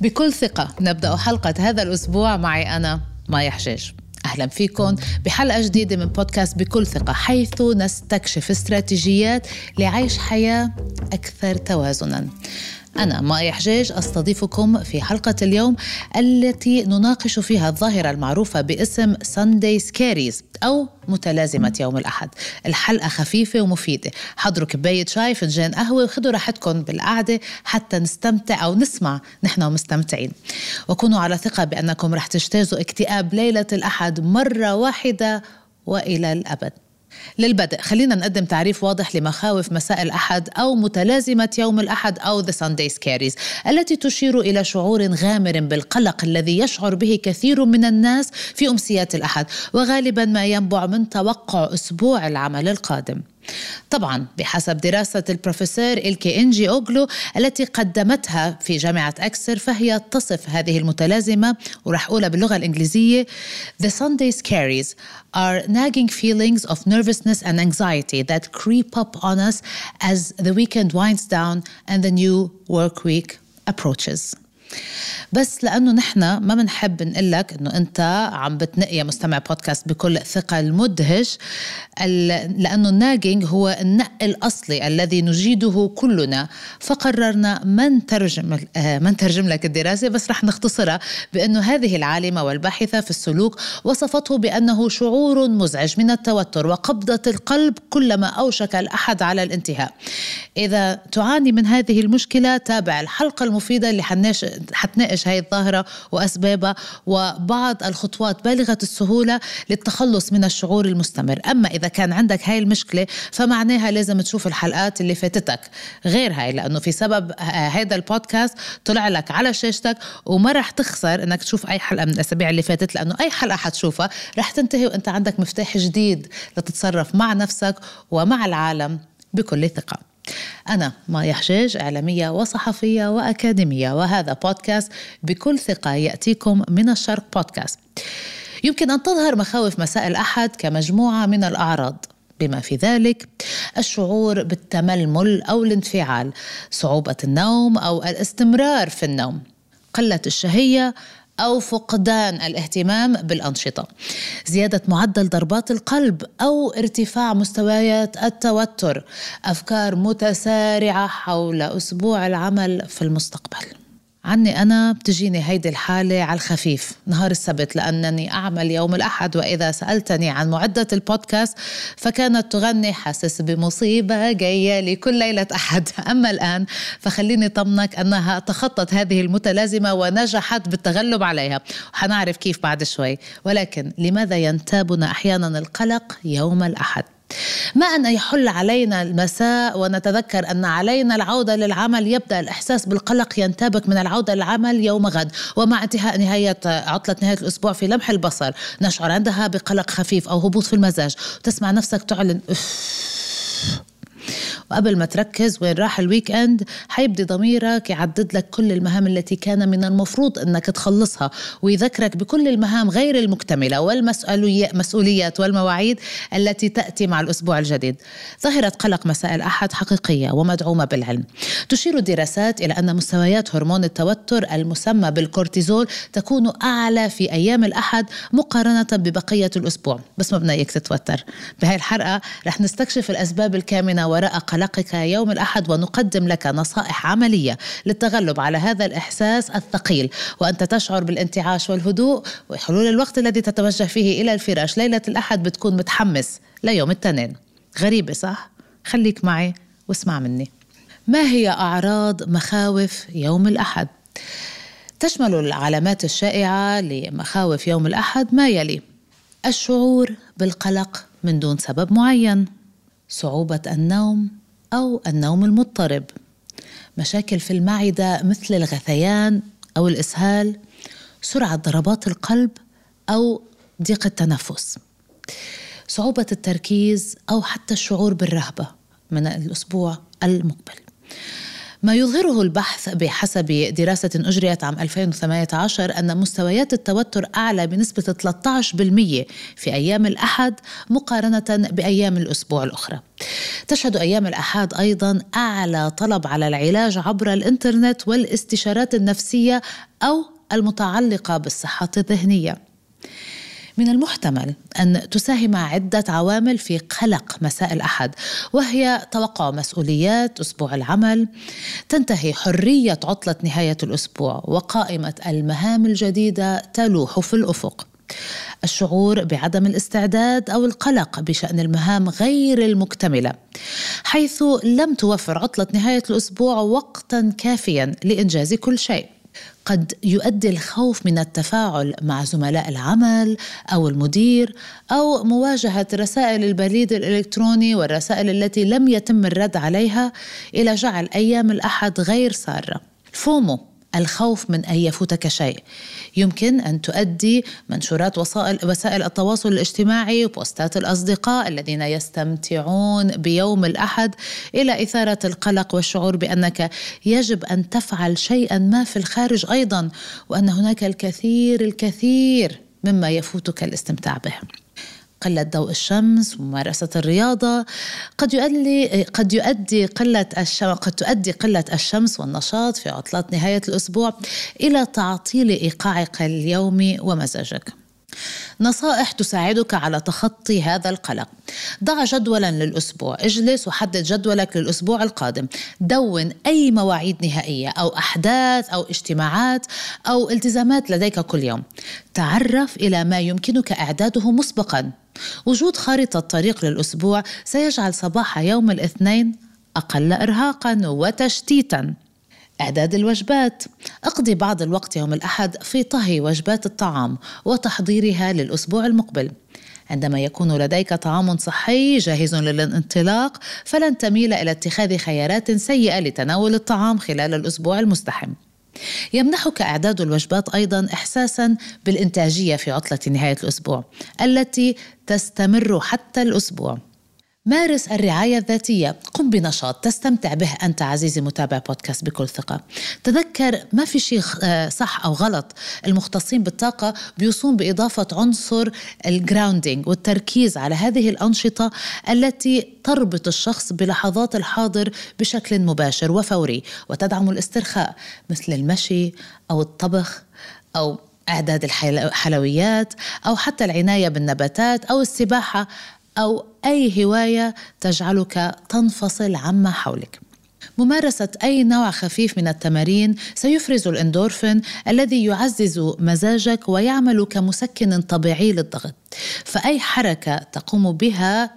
بكل ثقة نبدأ حلقة هذا الأسبوع معي أنا مايا حجاج. أهلا فيكم بحلقة جديدة من بودكاست بكل ثقة حيث نستكشف استراتيجيات لعيش حياة أكثر توازنا. أنا مايا حجاج أستضيفكم في حلقة اليوم التي نناقش فيها الظاهرة المعروفة باسم ساندي سكاريز أو متلازمة يوم الأحد. الحلقة خفيفة ومفيدة. حضروا كباية شاي فنجان قهوة وخذوا راحتكم بالقعدة حتى نستمتع أو نسمع نحن ومستمتعين وكونوا على ثقة بأنكم رح تجتازوا اكتئاب ليلة الأحد مرة واحدة وإلى الأبد. للبدء. خلينا نقدم تعريف واضح لمخاوف مساء الأحد أو متلازمة يوم الأحد أو The Sunday Scaries التي تشير إلى شعور غامر بالقلق الذي يشعر به كثير من الناس في أمسيات الأحد وغالبا ما ينبع من توقع أسبوع العمل القادم. طبعا بحسب دراسة البروفيسور إلكي إنجي أوغلو التي قدمتها في جامعة أكسر فهي تصف هذه المتلازمة ورح أقولها باللغة الإنجليزية The Sunday scaries are nagging feelings of nervousness and anxiety that creep up on us as the weekend winds down and the new work week approaches بس لأنه نحن ما بنحب نقول لك إنه أنت عم بتنق يا مستمع بودكاست بكل ثقه المدهش. لأنه الناجينج هو النق الأصلي الذي نجيده كلنا. فقررنا ما نترجم آه، ما نترجم لك الدراسة بس رح نختصرها بأنه هذه العالمة والباحثة في السلوك وصفته بأنه شعور مزعج من التوتر وقبضة القلب كلما أوشك الأحد على الانتهاء. إذا تعاني من هذه المشكلة تابع الحلقة المفيدة اللي حتناقش هاي الظاهرة وأسبابها وبعض الخطوات بالغة السهولة للتخلص من الشعور المستمر. أما إذا كان عندك هاي المشكلة فمعناها لازم تشوف الحلقات اللي فاتتك. غير هاي لأنه في سبب هذا البودكاست طلع لك على شاشتك وما رح تخسر إنك تشوف أي حلقة من الأسابيع اللي فاتت لأنه أي حلقة حتشوفها رح تنتهي وأنت عندك مفتاح جديد لتتصرف مع نفسك ومع العالم بكل ثقة. أنا مايا حجاج إعلامية وصحفية وأكاديمية وهذا بودكاست بكل ثقة يأتيكم من الشرق بودكاست. يمكن أن تظهر مخاوف مساء الأحد كمجموعة من الأعراض. بما في ذلك الشعور بالتململ أو الانفعال صعوبة النوم أو الاستمرار في النوم قلة الشهية أو فقدان الاهتمام بالأنشطة. زيادة معدل ضربات القلب أو ارتفاع مستويات التوتر. أفكار متسارعة حول أسبوع العمل في المستقبل. عني أنا بتجيني هيدي الحالة على الخفيف نهار السبت لأنني أعمل يوم الأحد وإذا سألتني عن معدة البودكاست فكانت تغني حاسس بمصيبة جاية لكل ليلة أحد. أما الآن فخليني طمنك أنها تخطت هذه المتلازمة ونجحت بالتغلب عليها. وحنعرف كيف بعد شوي ولكن لماذا ينتابنا أحيانا القلق يوم الأحد؟ ما أن يحل علينا المساء ونتذكر أن علينا العودة للعمل يبدأ الإحساس بالقلق ينتابك من العودة للعمل يوم غد. ومع انتهاء نهاية عطلة نهاية الأسبوع في لمح البصر نشعر عندها بقلق خفيف أو هبوط في المزاج. تسمع نفسك تعلن وقبل ما تركز وين راح ال weekend حيبدي ضميرك يعدد لك كل المهام التي كان من المفروض إنك تخلصها ويذكرك بكل المهام غير المكتملة والمسؤوليات والمواعيد التي تأتي مع الأسبوع الجديد. ظاهره قلق مساء الاحد حقيقية ومدعومة بالعلم. تشير الدراسات إلى أن مستويات هرمون التوتر المسمى بالكورتيزول تكون أعلى في أيام الأحد مقارنة ببقية الأسبوع، بس ما بدنا تتوتر. بهاي الحلقة رح نستكشف الأسباب الكامنة وراء قلقك يوم الأحد ونقدم لك نصائح عملية للتغلب على هذا الإحساس الثقيل. وأنت تشعر بالانتعاش والهدوء وحلول الوقت الذي تتوجه فيه إلى الفراش. ليلة الأحد بتكون متحمس ليوم التنين. غريبة صح؟ خليك معي واسمع مني. ما هي أعراض مخاوف يوم الأحد؟ تشمل العلامات الشائعة لمخاوف يوم الأحد ما يلي؟ الشعور بالقلق من دون سبب معين. صعوبة النوم أو النوم المضطرب. مشاكل في المعدة مثل الغثيان أو الإسهال سرعة ضربات القلب أو ضيق التنفس. صعوبة التركيز أو حتى الشعور بالرهبة من الأسبوع المقبل. ما يظهره البحث بحسب دراسة أجريت عام 2018 أن مستويات التوتر أعلى بنسبة 13% في أيام الأحد مقارنة بأيام الأسبوع الأخرى. تشهد أيام الأحد أيضا أعلى طلب على العلاج عبر الإنترنت والاستشارات النفسية أو المتعلقة بالصحة الذهنية. من المحتمل أن تساهم عدة عوامل في قلق مساء الأحد وهي توقع مسؤوليات أسبوع العمل تنتهي حرية عطلة نهاية الأسبوع وقائمة المهام الجديدة تلوح في الأفق. الشعور بعدم الاستعداد أو القلق بشأن المهام غير المكتملة حيث لم توفر عطلة نهاية الأسبوع وقتا كافيا لإنجاز كل شيء. قد يؤدي الخوف من التفاعل مع زملاء العمل أو المدير أو مواجهة رسائل البريد الإلكتروني والرسائل التي لم يتم الرد عليها إلى جعل أيام الأحد غير سارة. فومو الخوف من أن يفوتك شيء. يمكن أن تؤدي منشورات وسائل وسائل التواصل الاجتماعي وبوستات الأصدقاء الذين يستمتعون بيوم الأحد إلى إثارة القلق والشعور بأنك يجب أن تفعل شيئا ما في الخارج أيضا وأن هناك الكثير الكثير مما يفوتك الاستمتاع به. قلة ضوء الشمس وممارسة الرياضة. قد يؤدي قد يؤدي قلة الشمس قد تؤدي قلة الشمس والنشاط في عطلات نهاية الأسبوع إلى تعطيل إيقاعك اليومي ومزاجك. نصائح تساعدك على تخطي هذا القلق. ضع جدولا للأسبوع. اجلس وحدد جدولك للأسبوع القادم. دون أي مواعيد نهائية أو أحداث أو اجتماعات أو التزامات لديك كل يوم. تعرف إلى ما يمكنك إعداده مسبقا. وجود خارطة طريق للأسبوع سيجعل صباح يوم الاثنين أقل إرهاقا وتشتيتا. إعداد الوجبات. أقضي بعض الوقت يوم الأحد في طهي وجبات الطعام وتحضيرها للأسبوع المقبل. عندما يكون لديك طعام صحي جاهز للانطلاق فلن تميل إلى اتخاذ خيارات سيئة لتناول الطعام خلال الأسبوع المزدحم يمنحك إعداد الوجبات أيضا احساسا بالإنتاجية في عطلة نهاية الأسبوع التي تستمر حتى الأسبوع. مارس الرعاية الذاتية. قم بنشاط. تستمتع به أنت عزيزي متابع بودكاست بكل ثقة. تذكر ما في شيء آه، صح أو غلط المختصين بالطاقة بيوصون بإضافة عنصر ال grounding والتركيز على هذه الأنشطة التي تربط الشخص بلحظات الحاضر بشكل مباشر وفوري وتدعم الاسترخاء مثل المشي أو الطبخ أو إعداد الحلويات أو حتى العناية بالنباتات أو السباحة. أو أي هواية تجعلك تنفصل عما حولك. ممارسة أي نوع خفيف من التمارين سيفرز الإندورفين الذي يعزز مزاجك ويعمل كمسكن طبيعي للضغط. فأي حركة تقوم بها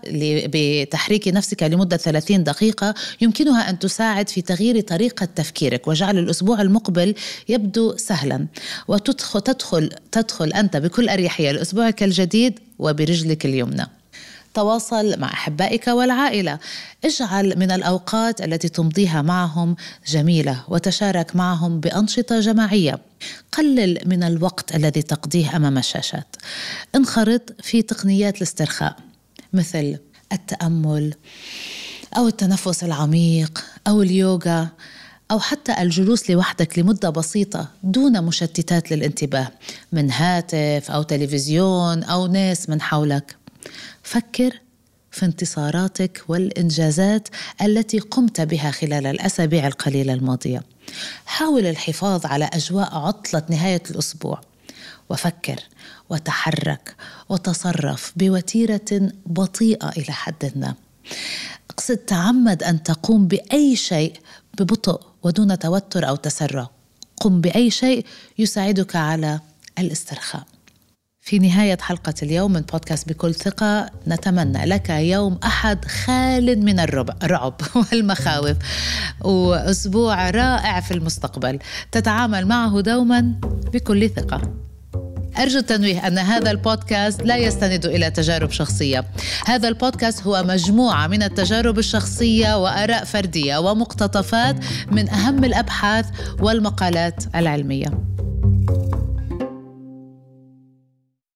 بتحريك نفسك لمدة 30 دقيقة يمكنها أن تساعد في تغيير طريقة تفكيرك وجعل الأسبوع المقبل يبدو سهلا. وتدخل تدخل, تدخل أنت بكل أريحية لأسبوعك الجديد وبرجلك اليمنى. تواصل مع أحبائك والعائلة. اجعل من الأوقات التي تمضيها معهم جميلة وتشارك معهم بأنشطة جماعية. قلل من الوقت الذي تقضيه أمام الشاشات. انخرط في تقنيات الاسترخاء مثل التأمل أو التنفس العميق أو اليوغا أو حتى الجلوس لوحدك لمدة بسيطة دون مشتتات للانتباه من هاتف أو تلفزيون أو ناس من حولك. فكر في انتصاراتك والإنجازات التي قمت بها خلال الأسابيع القليلة الماضية. حاول الحفاظ على أجواء عطلة نهاية الأسبوع وفكر وتحرك وتصرف بوتيرة بطيئة إلى حد ما. اقصد تعمد أن تقوم بأي شيء ببطء ودون توتر أو تسرع. قم بأي شيء يساعدك على الاسترخاء. في نهاية حلقة اليوم من بودكاست بكل ثقة نتمنى لك يوم أحد خال من الرعب والمخاوف. وأسبوع رائع في المستقبل. تتعامل معه دوما بكل ثقة. أرجو التنويه أن هذا البودكاست لا يستند إلى تجارب شخصية. هذا البودكاست هو مجموعة من التجارب الشخصية وآراء فردية ومقتطفات من أهم الأبحاث والمقالات العلمية.